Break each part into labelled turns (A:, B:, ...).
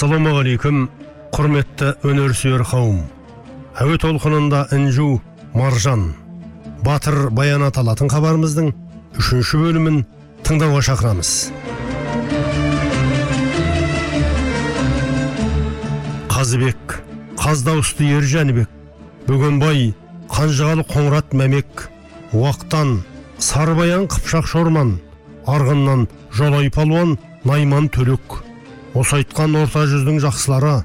A: Ассалаумағалейкум құрметті өнерсүйер қауым. Әуе толқынында інжу маржан. Батыр баян аталатын хабарымыздың үшінші бөлімін тыңдауға шақырамыз. Қазыбек қаз дауысты ер жәнібек бөгенбай қанжығалы қоңырат мәмек уақтан сарыбаян қыпшақ шорман арғыннан жолай палуан найман төлек. Осы айтқан орта жүздің жақсылары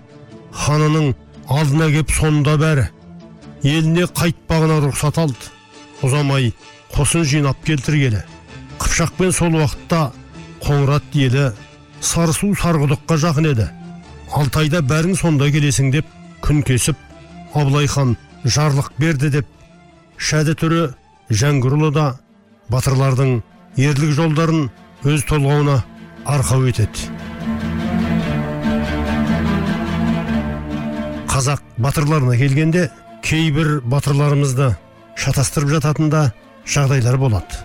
A: ханының алдына кеп сонда бәрі. Еліне қайтпағына рұқсат алды. Ұзамай қосын жинап келтіргелі. Қыпшақпен сол уақытта қоңырат елі сарысу сарқұдыққа жақын еді. Алтайда бәрің сонда келесің деп күн кесіп абылай хан жарлық берді деп шәді түрі жәңгірұлы да батырлардың ерлік жолдарын өз толғауына арқау етеді. Қазақ батырларына келгенде кейбір батырларымызды шатастырып жататында жағдайлар болады.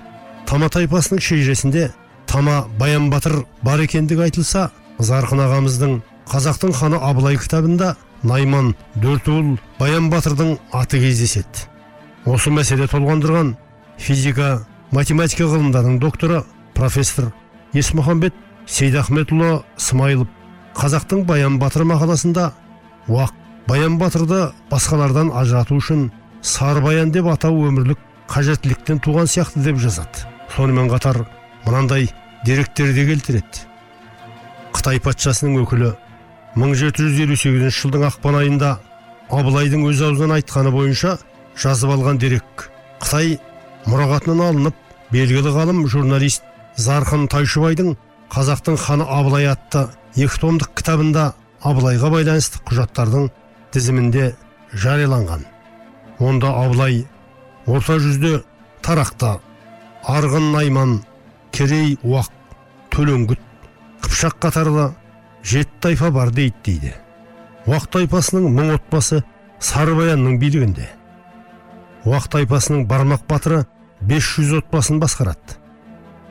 A: Тама тайпасының шежіресінде тама баян батыр бар екендігі айтылса зарқын ағамыздың қазақтың ханы абылай кітабында найман дөртуыл баян батырдың аты кездеседі. Осы мәселе толғандырған физика математика ғылымдарының докторы профессор есмұхамбет сейдахметұлы смайылов қазақтың баян батыр мақаласында уақ баян батырды басқалардан ажырату үшін сары баян деп атау өмірлік қажеттіліктен туған сияқты деп жазады. Сонымен қатар мынандай деректер де келтіреді. Қытай патшасының өкілі 1758 жылдың ақпан айында абылайдың өз аузынан айтқаны бойынша жазып алған дерек. Қытай мұрағатынан алынып белгілі ғалым журналист зарқын тайшыбайдың қазақтың ханы абылай атты екі томдық кітабында абылайға байланысты құжаттардың тізімінде жарияланған. Онда абылай орта жүзде тарақты арғын найман керей уақ төлеңгіт қыпшақ қатарлы жеті тайпа бар дейді дейді. Уақ тайпасының мың отбасы сарыбаянның билігінде. Уақ тайпасының бармақ батыры 500 отбасын басқарады.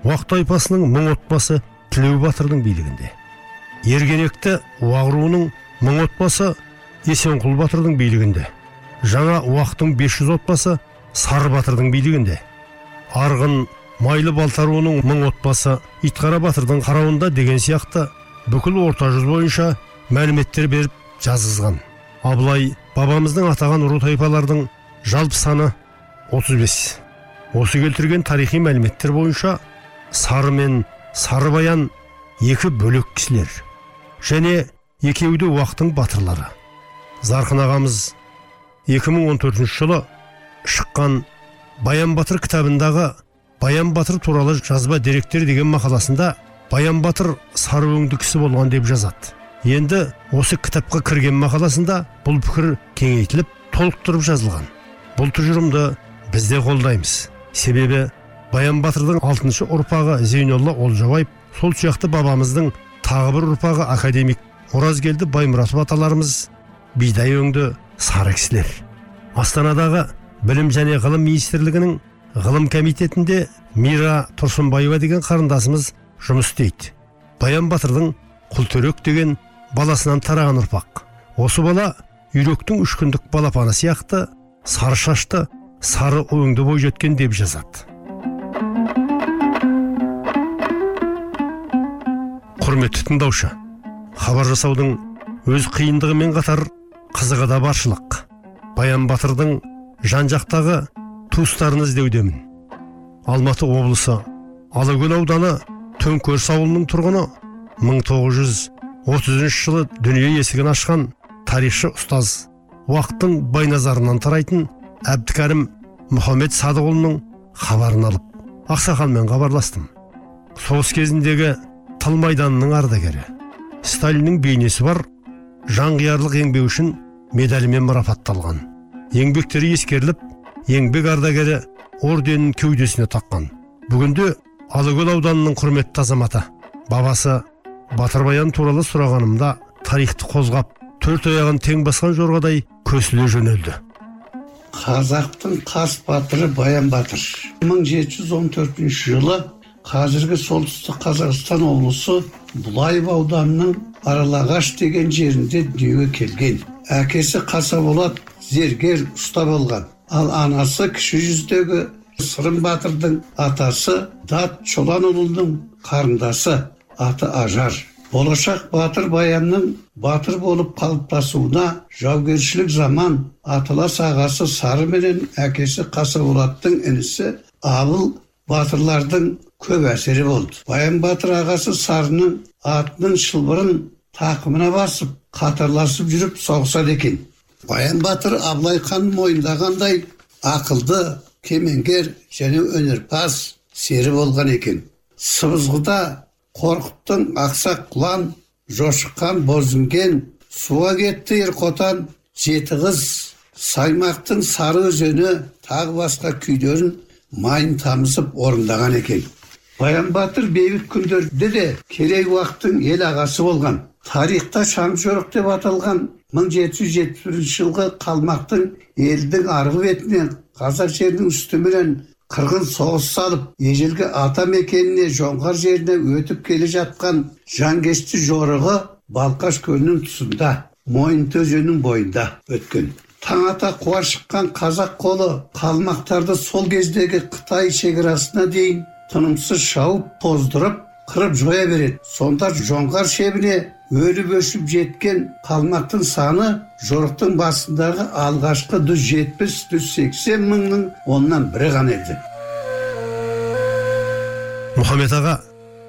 A: Уақ тайпасының мың отбасы тілеу батырдың билігінде. Ергенекті уақ руының мың отбасы есенқұл батырдың билігінде. Жаңа уақтың 500 отбасы сары батырдың билігінде. Арғын майлы балтар руының мың отбасы итқара батырдың қарауында деген сияқты бүкіл орта жүз бойынша мәліметтер беріп жазғызған. Абылай бабамыздың атаған ру тайпалардың жалпы саны 35 осы келтірген тарихи мәліметтер бойынша сары мен сары баян екі бөлек кісілер және екеуі де уақтың батырлары. Зарқын ағамыз 2014 жылы шыққан баян батыр кітабындағы баян батыр туралы жазба деректер деген мақаласында баян батыр сары өңді кісі болған деп жазады. Енді осы кітапқа кірген мақаласында бұл пікір кеңейтіліп толықтырып жазылған. Бұл тұжырымды біз де қолдаймыз. Себебі баян батырдың алтыншы ұрпағы зейнолла олжабаев сол сияқты бабамыздың тағы бір ұрпағы академик оразгелді баймұратов аталарымыз бидай өңді сары кісілер. Астанадағы білім және ғылым министрлігінің ғылым комитетінде мира тұрсынбаева деген қарындасымыз жұмыс істейді. Баян батырдың құлтөрек деген баласынан тараған ұрпақ. Осы бала үйректің үш күндік балапаны сияқты сары шашты сары өңді бойжеткен деп жазады. Құрметті тыңдаушы хабар жасаудың өз қиындығымен қатар қызығы да баршылық. Баян батырдың жан жақтағы туыстарын іздеудемін. Алматы облысы алакөл ауданы төңкеріс ауылының тұрғыны 1930 жылы дүние есігін ашқан тарихшы ұстаз уақыттың байназарынан тарайтын әбдікәрім мұхаммед садықұлының хабарын алып ақсақалмен хабарластым. Соғыс кезіндегі тыл майданының ардагері. Сталиннің бейнесі бар жанқиярлық еңбегі үшін медалімен марапатталған. Еңбектері ескеріліп еңбек ардагері орденін кеудесіне таққан. Бүгінде алакөл ауданының құрметті азаматы бабасы батырбаян туралы сұрағанымда тарихты қозғап төрт аяғын тең басқан жорғадай көсіле жөнелді.
B: Қазақтың қас батыры баян батыр. 1714 жылы қазіргі солтүстік қазақстан облысы бұлаев ауданының аралағаш деген жерінде дүниеге келген әкесі қасаболат зергер ұста болған ал анасы кіші жүздегі сырым батырдың атасы дат чоланұлының қарындасы аты ажар болашақ батыр баянның батыр болып қалыптасуына жаугершілік заман аталас ағасы сары менен әкесі қасаболаттың інісі абыл батырлардың көп әсері болды баян батыр ағасы сарының атының шылбырын тақымына басып қатарласып жүріп соғысады екен баян батыр абылай хан мойындағандай ақылды кемеңгер және өнерпаз сері болған екен сыбызғыда қорқыттың ақсақ құлан жошыққан бозінген суға кетті ерқотан жеті қыз саймақтың сары өзені тағы басқа күйлерін майын тамызып орындаған екен баян батыр бейбіт күндерде де керей уақтың ел ағасы болған тарихта шаңжорық деп аталған 1771 жылғы қалмақтың елдің арғы бетінен қазақ жерінің үстіменен қырғын соғыс салып ежелгі ата мекеніне жоңғар жеріне өтіп келе жатқан жангешті жорығы балқаш көлінің тұсында мойынты өзенінің бойында өткен таң ата қуа шыққан қазақ қолы қалмақтарды сол кездегі қытай шекарасына дейін тынымсыз шауып тоздырып қырып жоя береді. Сонда жоңғар шебіне өліп өшіп жеткен қалмақтың саны жорықтың басындағы алғашқы жүз жетпіс жүз сексен мыңның оннан бірі ғана еді.
A: Мұхаммед аға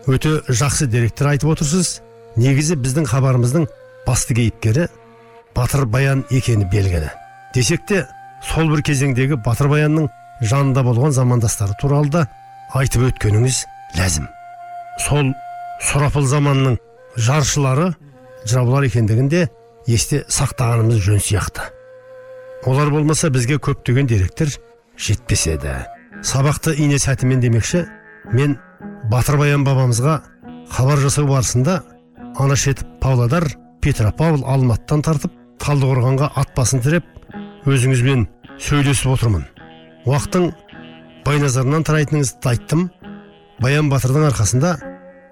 A: өте жақсы деректер айтып отырсыз. Негізі біздің хабарымыздың басты кейіпкері батыр баян екені белгілі. Десек те сол бір кезеңдегі батыр баянның жанында болған замандастары туралы да айтып өткеніңіз ләзім. Сол сұрапыл заманның жаршылары жыраулар екендігін де есте сақтағанымыз жөн сияқты. Олар болмаса бізге көптеген деректер жетпес еді сабақты ине сәтімен демекші мен батыр баян бабамызға хабар жасау барысында анашетіп павлодар петропавл алматыдан тартып талдықорғанға ат басын тіреп өзіңізбен сөйлесіп отырмын. Уақыттың байназарынан тарайтыныңызды айттым. Баян батырдың арқасында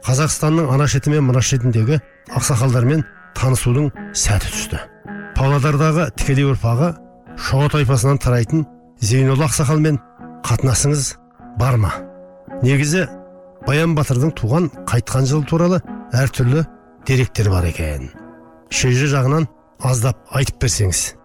A: қазақстанның ана шеті мен мына шетіндегі ақсақалдармен танысудың сәті түсті. Павлодардағы тікелей ұрпағы шоға тайпасынан тарайтын зейнолла ақсақалмен қатынасыңыз бар ма? Негізі баян батырдың туған қайтқан жылы туралы әртүрлі деректер бар екен. Шежіре жағынан аздап айтып берсеңіз.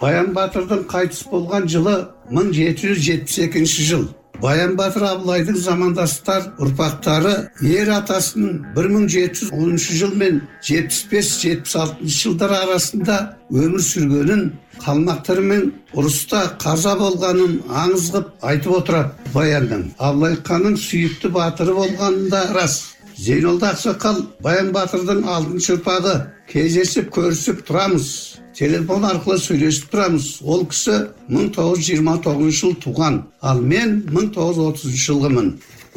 B: Баян батырдың қайтыс болған жылы 1772 жыл баян батыр абылайдың замандастар ұрпақтары ер атасының 1710 жыл мен 75-76 жылдар арасында өмір сүргенін қалмақтармен ұрыста қаза болғанын аңыз қып айтып отырады баянның абылай ханның сүйікті батыры болғаны да рас зейнолда ақсақал баян батырдың алтыншы ұрпағы кездесіп көрісіп тұрамыз телефон арқылы сөйлесіп тұрамыз ол кісі 1929 жыл туған. Ал мен 1930 жылғымын.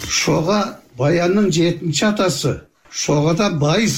B: Шоға баянның жетінші атасы. Шоғада байыс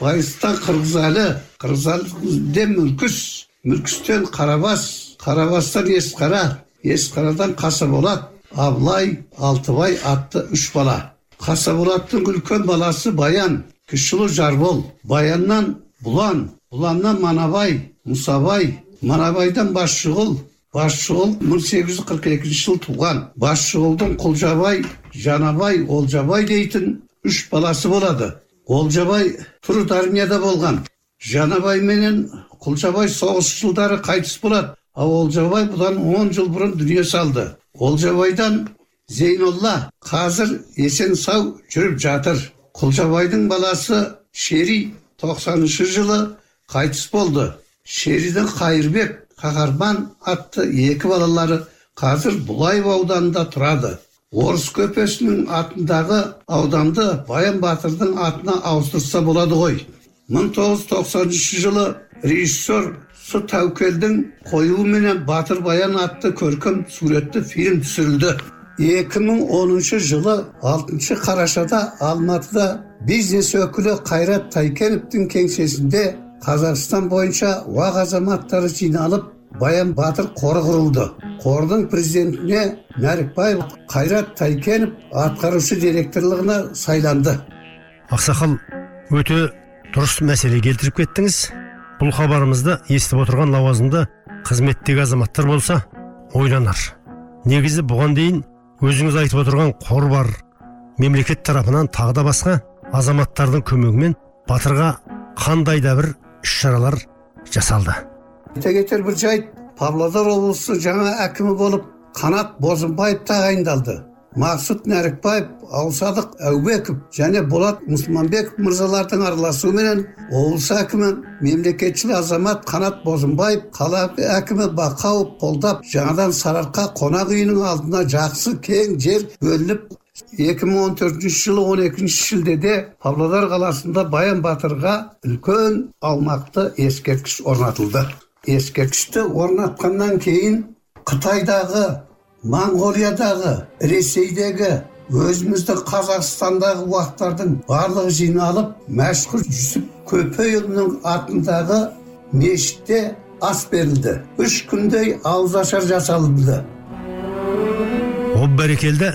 B: байыстан қырғызәлі. Қырғызәліде мүлкіс. Мүлкістен қарабас. Қарабастан есқара. Есқарадан қасаболат. Абылай алтыбай атты үш бала. Қасаболаттың үлкен баласы баян. Кіші ұлы жарбол. Баяннан бұлан. Бұланнан манабай. Мұсабай манабайдан басшығұл басшығұл 1842 жыл туған. Басшығұлдың құлжабай жанабай олжабай дейтін үш баласы болады. Олжабай тұрут армияда болған. Жанабай менен құлжабай соғыс жылдары қайтыс болады. Ал олжабай бұдан 10 жыл бұрын дүние салды. Олжабайдан зейнолла қазір есен сау жүріп жатыр. Құлжабайдың баласы шери 90 жылы қайтыс болды. Шеридің қайырбек қаһарман атты екі балалары қазір бұлаев ауданында тұрады орыс көпесінің атындағы ауданды баян батырдың атына ауыстырса болады ғой 1990 жылы режиссер су тәукелдің қоюыменен батыр баян атты көркем суретті фильм түсірілді 2010 жылы 6 қарашада алматыда бизнес өкілі қайрат тайкеновтің кеңсесінде қазақстан бойынша уақ азаматтары жиналып баян батыр қоры құрылды қордың президентіне нәрікбаев қайрат тайкенов атқарушы директорлығына сайланды
A: ақсақал өте дұрыс мәселе келтіріп кеттіңіз бұл хабарымызды естіп отырған лауазымды қызметтегі азаматтар болса ойланар негізі бұған дейін өзіңіз айтып отырған қор бар мемлекет тарапынан тағы да басқа азаматтардың көмегімен батырға қандай да бір іс шаралар жасалды
B: айта кетер бір жайт павлодар облысы жаңа әкімі болып қанат бозымбаев тағайындалды мақсұт нәрікбаев ауысадық әубеков және болат мұсылманбеков мырзалардың араласуыменен облыс әкімі мемлекетшіл азамат қанат бозымбаев қала әкімі бақауов қолдап жаңадан сарыарқа қонақ үйінің алдына жақсы кең жер бөлініп 2014 жылы 12 шілдеде павлодар қаласында баян батырға үлкен аумақты ескерткіш орнатылды ескерткішті орнатқаннан кейін қытайдағы моңғолиядағы ресейдегі өзіміздің қазақстандағы уақыттардың барлығы жиналып мәшһүр жүсіп көпейұлының атындағы мешітте ас берілді үш күндей ауызашар жасалынды
A: ол бәрекелді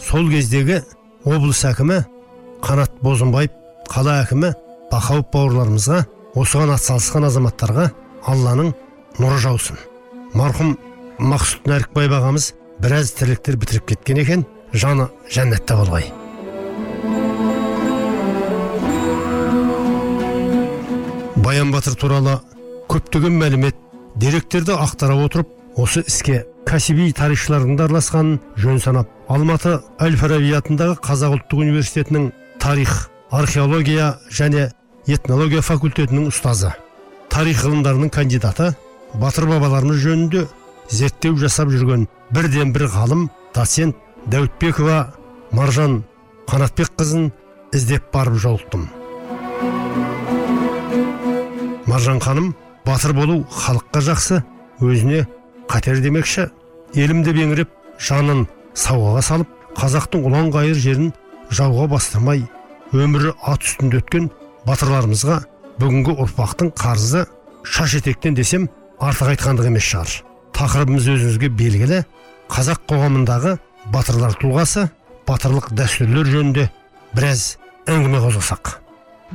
A: сол кездегі облыс әкімі қанат бозымбаев қала әкімі бақауов бауырларымызға осыған атсалысқан азаматтарға алланың нұры жаусын. Марқұм мақсұт нәрікбаев ағамыз біраз тірліктер бітіріп кеткен екен жаны жәннатта болғай. Баян батыр туралы көптеген мәлімет деректерді ақтара отырып осы іске кәсіби тарихшылардың да араласқанын жөн санап. Алматы әл фараби атындағы қазақ ұлттық университетінің тарих археология және этнология факультетінің ұстазы. Тарих ғылымдарының кандидаты батыр бабаларымыз жөнінде зерттеу жасап жүрген бірден бір ғалым доцент дәуітбекова маржан қанатбекқызын іздеп барып жолықтым. Маржан ханым батыр болу халыққа жақсы өзіне қатер демекші. Елімді беңіреп жанын сауаға салып қазақтың ұлан ғайыр жерін жауға бастырмай өмірі ат үстінде өткен батырларымызға бүгінгі ұрпақтың қарызы шаш етектен десем артық айтқандық емес шығар. Тақырыбымыз өзіңізге белгілі. Қазақ қоғамындағы батырлар тұлғасы батырлық дәстүрлер жөнінде біраз әңгіме қозғасақ.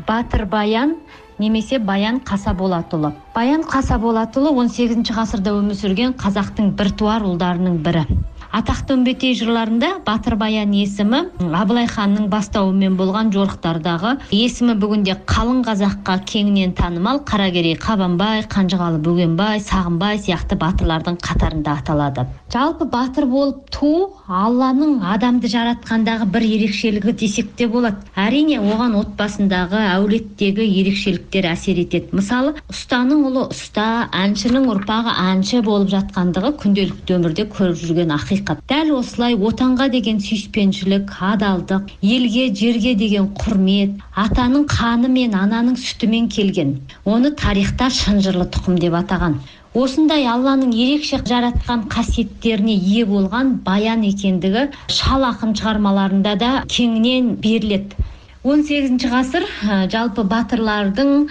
C: Батыр баян немесе баян қасаболатұлы. Баян қасаболатұлы 18 ғасырда өмір сүрген қазақтың біртуар ұлдарының бірі. Атақты үмбетей жырларында батыр баян есімі абылай ханның бастауымен болған жорықтардағы есімі бүгінде қалың қазаққа кеңінен танымал қаракерей қабанбай қанжығалы бөгенбай сағынбай сияқты батырлардың қатарында аталады. Жалпы батыр болып туу алланың адамды жаратқандағы бір ерекшелігі десек те болады. Әрине оған отбасындағы әулеттегі ерекшеліктер әсер етеді. Мысалы ұстаның ұлы ұста әншінің ұрпағы әнші болып жатқандығы күнделікті өмірде көріп жүрген ақиқат. Дәл осылай отанға деген сүйіспеншілік адалдық елге жерге деген құрмет атаның қаны мен ананың сүтімен келген. Оны тарихта шынжырлы тұқым деп атаған. Осындай алланың ерекше жаратқан қасиеттеріне ие болған баян екендігі шал ақын шығармаларында да кеңінен беріледі. 18 ғасыр ә, жалпы батырлардың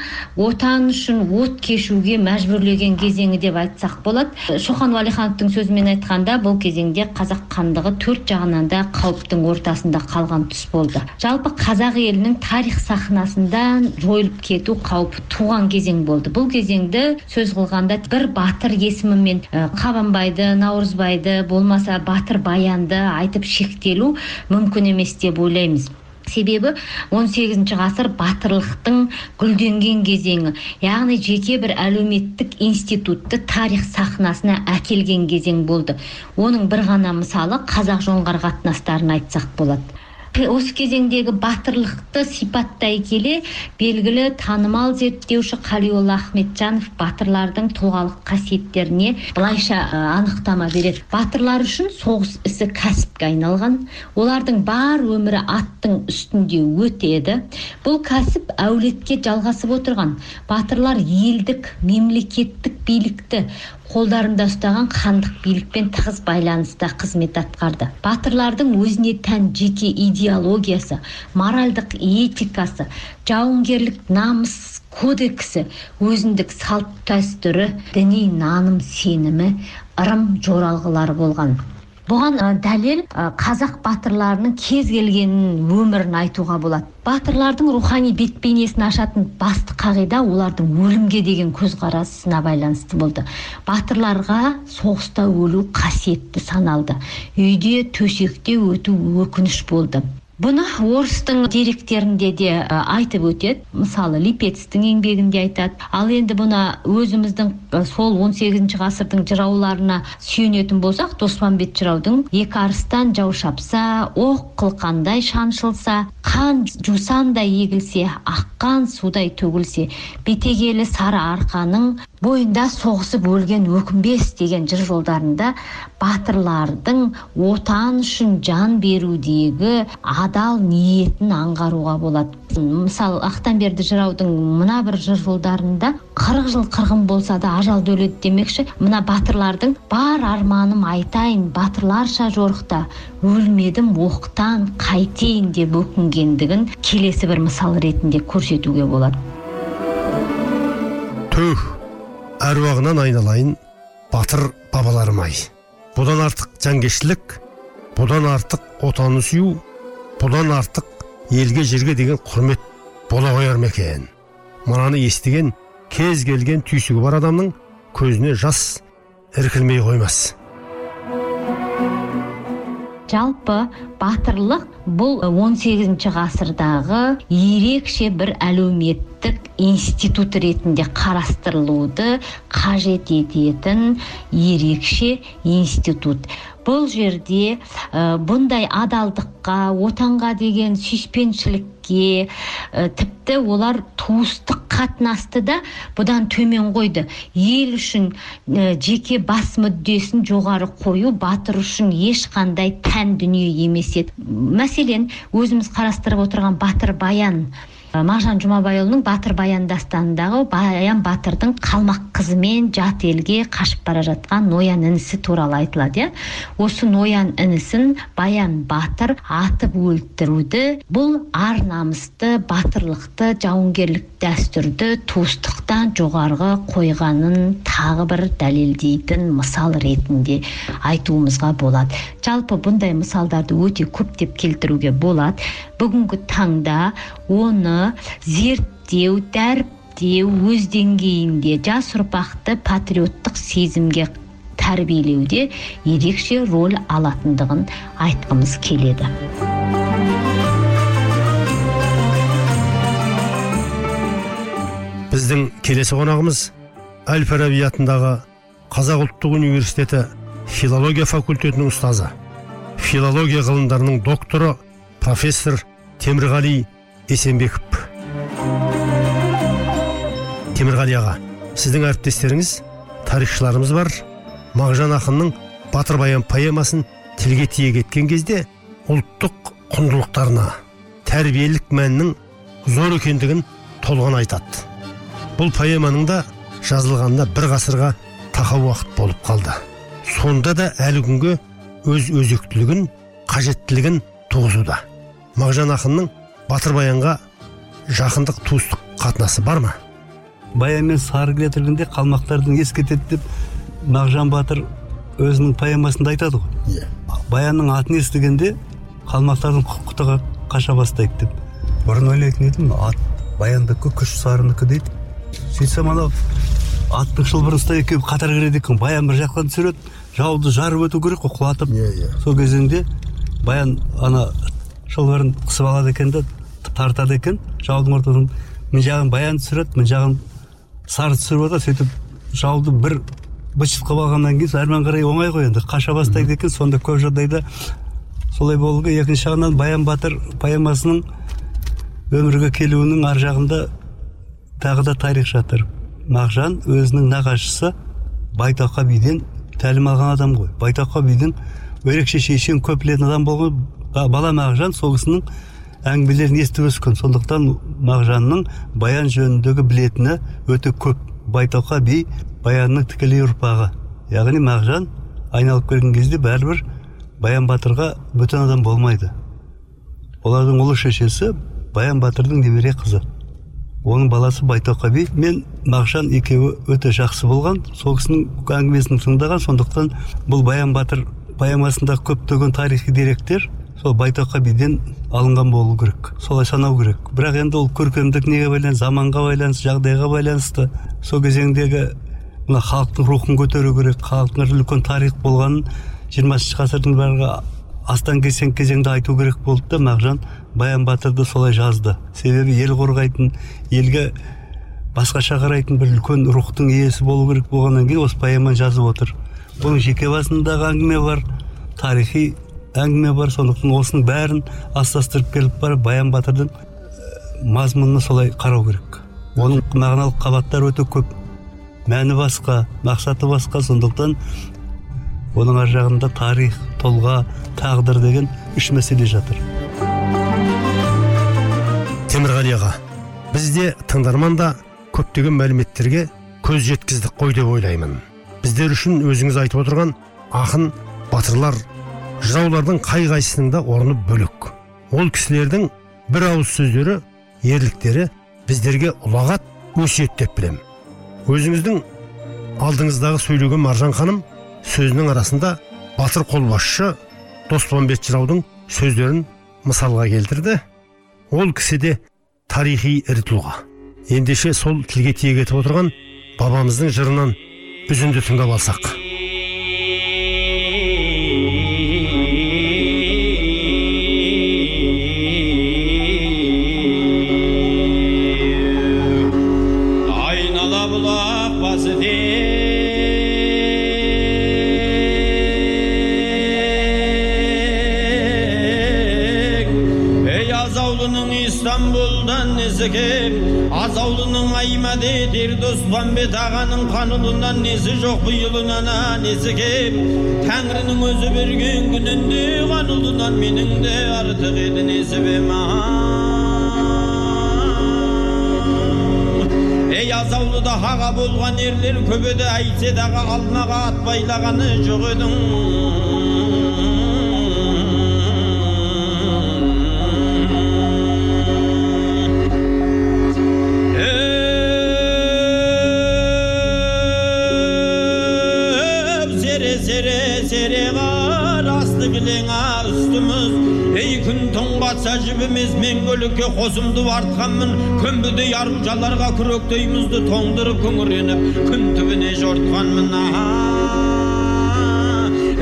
C: отан үшін от кешуге мәжбүрлеген кезеңі деп айтсақ болады. Шоқан уәлихановтың сөзімен айтқанда бұл кезеңде қазақ хандығы төрт жағынан да қауіптің ортасында қалған тұс болды. Жалпы қазақ елінің тарих сахнасында жойылып кету қаупі туған кезең болды. Бұл кезеңді сөз қылғанда бір батыр есімімен қабанбайды наурызбайды болмаса батыр баянды айтып шектелу мүмкін емес деп ойлаймыз. Себебі 18 ғасыр батырлықтың гүлденген кезеңі яғни жеке бір әлеуметтік институтты тарих сахнасына әкелген кезең болды. Оның бір ғана мысалы қазақ жоңғар қатынастарын айтсақ болады. Осы кезеңдегі батырлықты сипаттай келе белгілі танымал зерттеуші қалиолла ахметжанов батырлардың тұлғалық қасиеттеріне былайша анықтама береді. Батырлар үшін соғыс ісі кәсіпке айналған олардың бар өмірі аттың үстінде өтеді. Бұл кәсіп әулетке жалғасып отырған. Батырлар елдік мемлекеттік билікті қолдарында ұстаған хандық билікпен тығыз байланыста қызмет атқарды. Батырлардың өзіне тән жеке идеологиясы моральдық этикасы жауынгерлік намыс кодексі өзіндік салт дәстүрі діни наным сенімі ырым жоралғылары болған. Бұған ә, дәлел ә, қазақ батырларының кез келген өмірін айтуға болады. Батырлардың рухани бет бейнесін ашатын басты қағида олардың өлімге деген көзқарасына байланысты болды. Батырларға соғыста өлу қасиетті саналды. Үйде төсекте өту өкініш болды. Бұны орыстың деректерінде де айтып өтеді. Мысалы липецтің еңбегінде айтады. Ал енді бұны өзіміздің сол 18 ғасырдың жырауларына сүйенетін болсақ доспанбет жыраудың екі арыстан жау шапса оқ қылқандай шаншылса қан жусандай егілсе аққан судай төгілсе бетегелі сары арқаның бойында соғысып өлген өкінбес деген жыр жолдарында батырлардың отан үшін жан берудегі адал ниетін аңғаруға болады. Мысалы ақтанберді жыраудың мына бір жыр жолдарында қырық жыл қырғын болса да ажалды өледі демекші мына батырлардың бар арманым айтайын батырларша жорықта өлмедім оқтан қайтейін деп өкінгендігін келесі бір мысал ретінде көрсетуге болады.
A: Әруағынан айналайын батыр бабаларым ай бұдан артық жанкештілік бұдан артық отаны сүю бұдан артық елге жерге деген құрмет бола қояр ма екен мынаны естіген кез келген түйсігі бар адамның көзіне жас іркілмей қоймас
C: жалпы батырлық бұл 18 ғасырдағы ерекше бір әлеуметтік институт ретінде қарастырылуды қажет ететін ерекше институт. Бұл жерде ә, бұндай адалдыққа отанға деген сүйіспеншілікке ә, тіпті олар туыстық қатынасты да бұдан төмен қойды. Ел үшін ә, жеке бас мүддесін жоғары қою батыр үшін ешқандай тән дүние емес еді. Мәселен өзіміз қарастырып отырған батыр баян мағжан жұмабайұлының батыр баян дастанындағы баян батырдың қалмақ қызымен жат елге қашып бара жатқан ноян інісі туралы айтылады иә. Осы ноян інісін баян батыр атып өлтіруді бұл ар намысты батырлықты жауынгерлік дәстүрді туыстықтан жоғарғы қойғанын тағы бір дәлелдейтін мысал ретінде айтуымызға болады. Жалпы бұндай мысалдарды өте көптеп келтіруге болады. Бүгінгі таңда оны зерттеу дәріптеу өз деңгейінде жас ұрпақты патриоттық сезімге тәрбиелеуде ерекше роль алатындығын айтқымыз келеді.
A: Біздің келесі қонағымыз әл фараби атындағы қазақ ұлттық университеті филология факультетінің ұстазы филология ғылымдарының докторы профессор темірғали есенбеков темірғали аға сіздің әріптестеріңіз тарихшыларымыз бар. Мағжан ақынның батыр баян поэмасын тілге тиек еткен кезде ұлттық құндылықтарына тәрбиелік мәннің зор екендігін толғана айтады. Бұл поэманың да жазылғанына бір ғасырға тақау уақыт болып қалды. Сонда да әлі күнге өз өзектілігін қажеттілігін туғызуда. Мағжан ақынның батыр баянға жақындық туыстық қатынасы бар ма?
D: Баян мен сары келтіргенде қалмақтардың ескертеді деп мағжан батыр өзінің поэмасында айтады ғой.
A: Иә.
D: Баянның атын естігенде қалмақтардың құтыға қаша бастайды деп. Бұрын ойлайтын едім ат баяндікі күш сарынікі дейді. Сөйтсем анау аттың шылбырын ұстай екеуі қатар кіреді екен. Баян бір жақтан түсіреді жауды жарып өту керек қой құлатып.
A: Иә, иә.
D: сол кезеңде баян ана шылбырын қысып алады екен да тартады екен. Жаудың ортасынан мына жағын баян түсіреді мына жағын сары түсіріп алады сөйтіп жауды бір быт шыт қылып алғаннан кейін әрмен қарай оңай ғой енді. Қаша бастайды екен сонда көп жағдайда солай болу екінші жағынан баян батыр поэмасының өмірге келуінің ар жағында тағы да тарих жатыр. Мағжан өзінің нағашысы байтақа биден тәлім алған адам ғой. Байтақа бидің ерекше шешен көп білетін адам болған ба- бала мағжан сол кісінің әңгімелерін естіп өскен? Сондықтан мағжанның баян жөніндегі білетіні өте көп. Байтақа би баянның тікелей ұрпағы. Яғни мағжан айналып келген кезде бәрібір баян батырға бөтен адам болмайды. Олардың ұлы шешесі баян батырдың немере қызы. Оның баласы байтоқа би мен мағжан екеуі өте жақсы болған. Сол кісінің әңгімесін тыңдаған. Сондықтан бұл баян батыр поэмасындағы көптеген тарихи деректер сол байтоқа биден алынған болу керек солай санау керек. Бірақ енді ол көркемдік неге байланысты заманға байланысты жағдайға байланысты сол кезеңдегі мына халықтың рухын көтеру керек халықтың үлкен тарих болғанын жиырмасыншы ғасырдың бәрі астан кесен кезеңде айту керек болды да мағжан баян батырды солай жазды. Себебі ел қорғайтын елге басқаша қарайтын бір үлкен рухтың иесі болу керек болғаннан кейін осы поэманы жазып отыр. Бұның жеке басындағы әңгіме бар тарихи әңгіме бар. Сондықтан осының бәрін астастырып келіп барып баян батырдың э, мазмұнына солай қарау керек. Оның мағыналық қабаттары өте көп. Мәні басқа мақсаты басқа. Сондықтан оның ар жағында тарих тұлға тағдыр деген үш мәселе жатыр.
A: Темірғали аға біз де тыңдарман да көптеген мәліметтерге көз жеткіздік қой деп ойлаймын. Біздер үшін өзіңіз айтып отырған ақын батырлар жыраулардың қай қайсысының да орны бөлек. Ол кісілердің бір ауыз сөздері ерліктері біздерге ұлағат өсиет деп білемін. Өзіңіздің алдыңыздағы сөйлеген маржан ханым сөзінің арасында батыр қолбасшы доспанбет жыраудың сөздерін мысалға келтірді. Ол кісі де тарихи ірі тұлға ендеше сол тілге тиек етіп отырған бабамыздың жырынан үзінді тыңдап алсақ.
E: Azavlının aymadı der Dospanbet ağanın kanunundan nesi жоқ nesi kep Tanrı'nın özü bir gün gününde kanunundan menin de artık edi nesi be Ey azavlıda hağa болған ерлер көбеді әйтсе дағы алмаға ат байлағаны жоқ едің Сере сере қар асты кілең үстіміз ей күн тоңбатса жібіміз мен көлікке қосымды артқанмын көмбіді яружаларға күректеймізді тоңдырып күңіреніп күн түбіне жортқанмын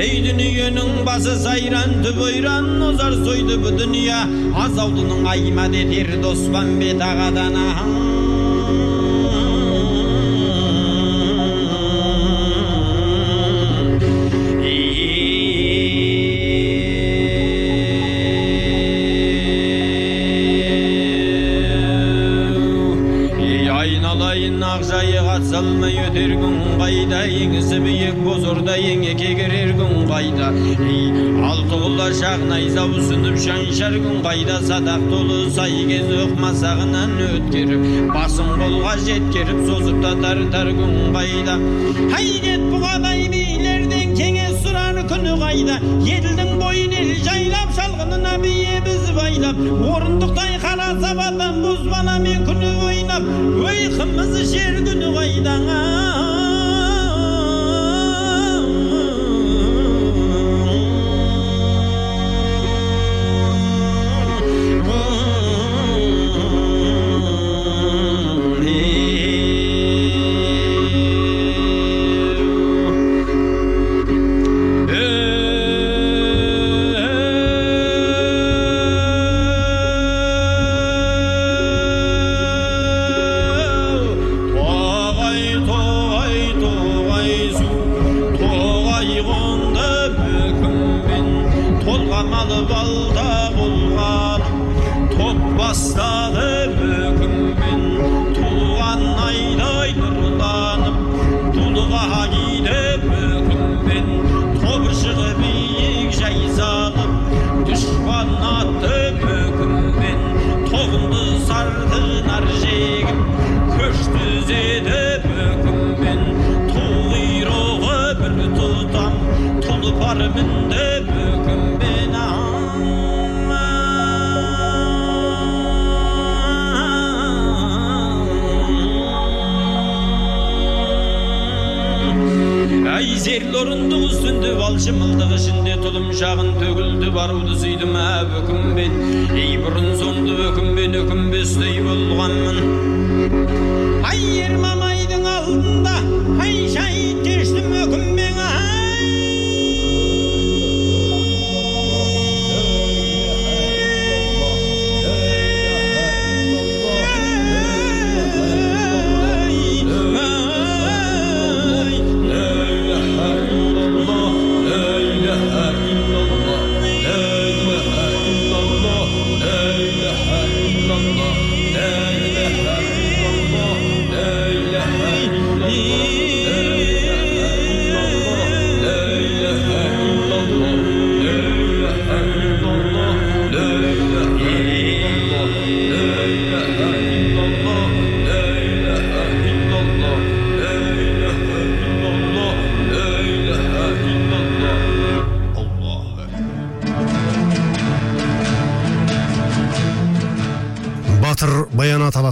E: ей дүниенің басы сайран түп ойран озар сойды бұ дүния азаулының айма детер доспанбет ағадан найза ұсынып шаншар күн қайда садақ толы сай кез масағынан өткеріп басын қолға жеткеріп созып та тартар күн қайда ай кет бұғабай билерден кеңес сұрар күні қайда еділдің бойын ел жайлап шалғынына бие біз байлап орындықтай қара сабадан бұз баламен күні ойнап ой қымыз жер күні қайда Ай зерлі орындық үстінде балшымылдық ішінде тұлым шағын төгілді баруды сүйдім ә бөкімбен ей бұрын соңды бөкімбен өкінбестей болғанмын ай ер мамайдың алдында ай шайын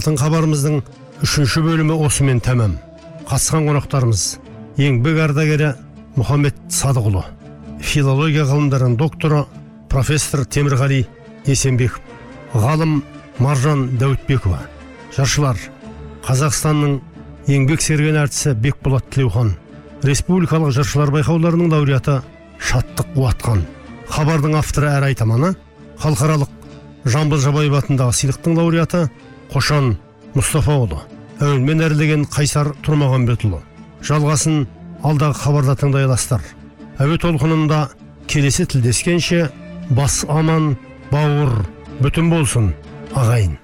A: аталатын хабарымыздың үшінші бөлімі осымен тәмам. Қатысқан қонақтарымыз еңбек ардагері мұхаммед садықұлы филология ғылымдарының докторы профессор темірғали есенбеков ғалым маржан дәуітбекова жыршылар қазақстанның еңбек сіңірген әртісі бекболат тілеухан республикалық жыршылар байқауларының лауреаты шаттық қуатқан хабардың авторы әрі айтаманы халықаралық жамбыл жабаев атындағы сыйлықтың лауреаты қошан мұстафаұлы әуенмен әрлеген қайсар тұрмағанбетұлы жалғасын алдағы хабарда тыңдай аласыздар әуе толқынында келесі тілдескенше бас аман бауыр бүтін болсын ағайын.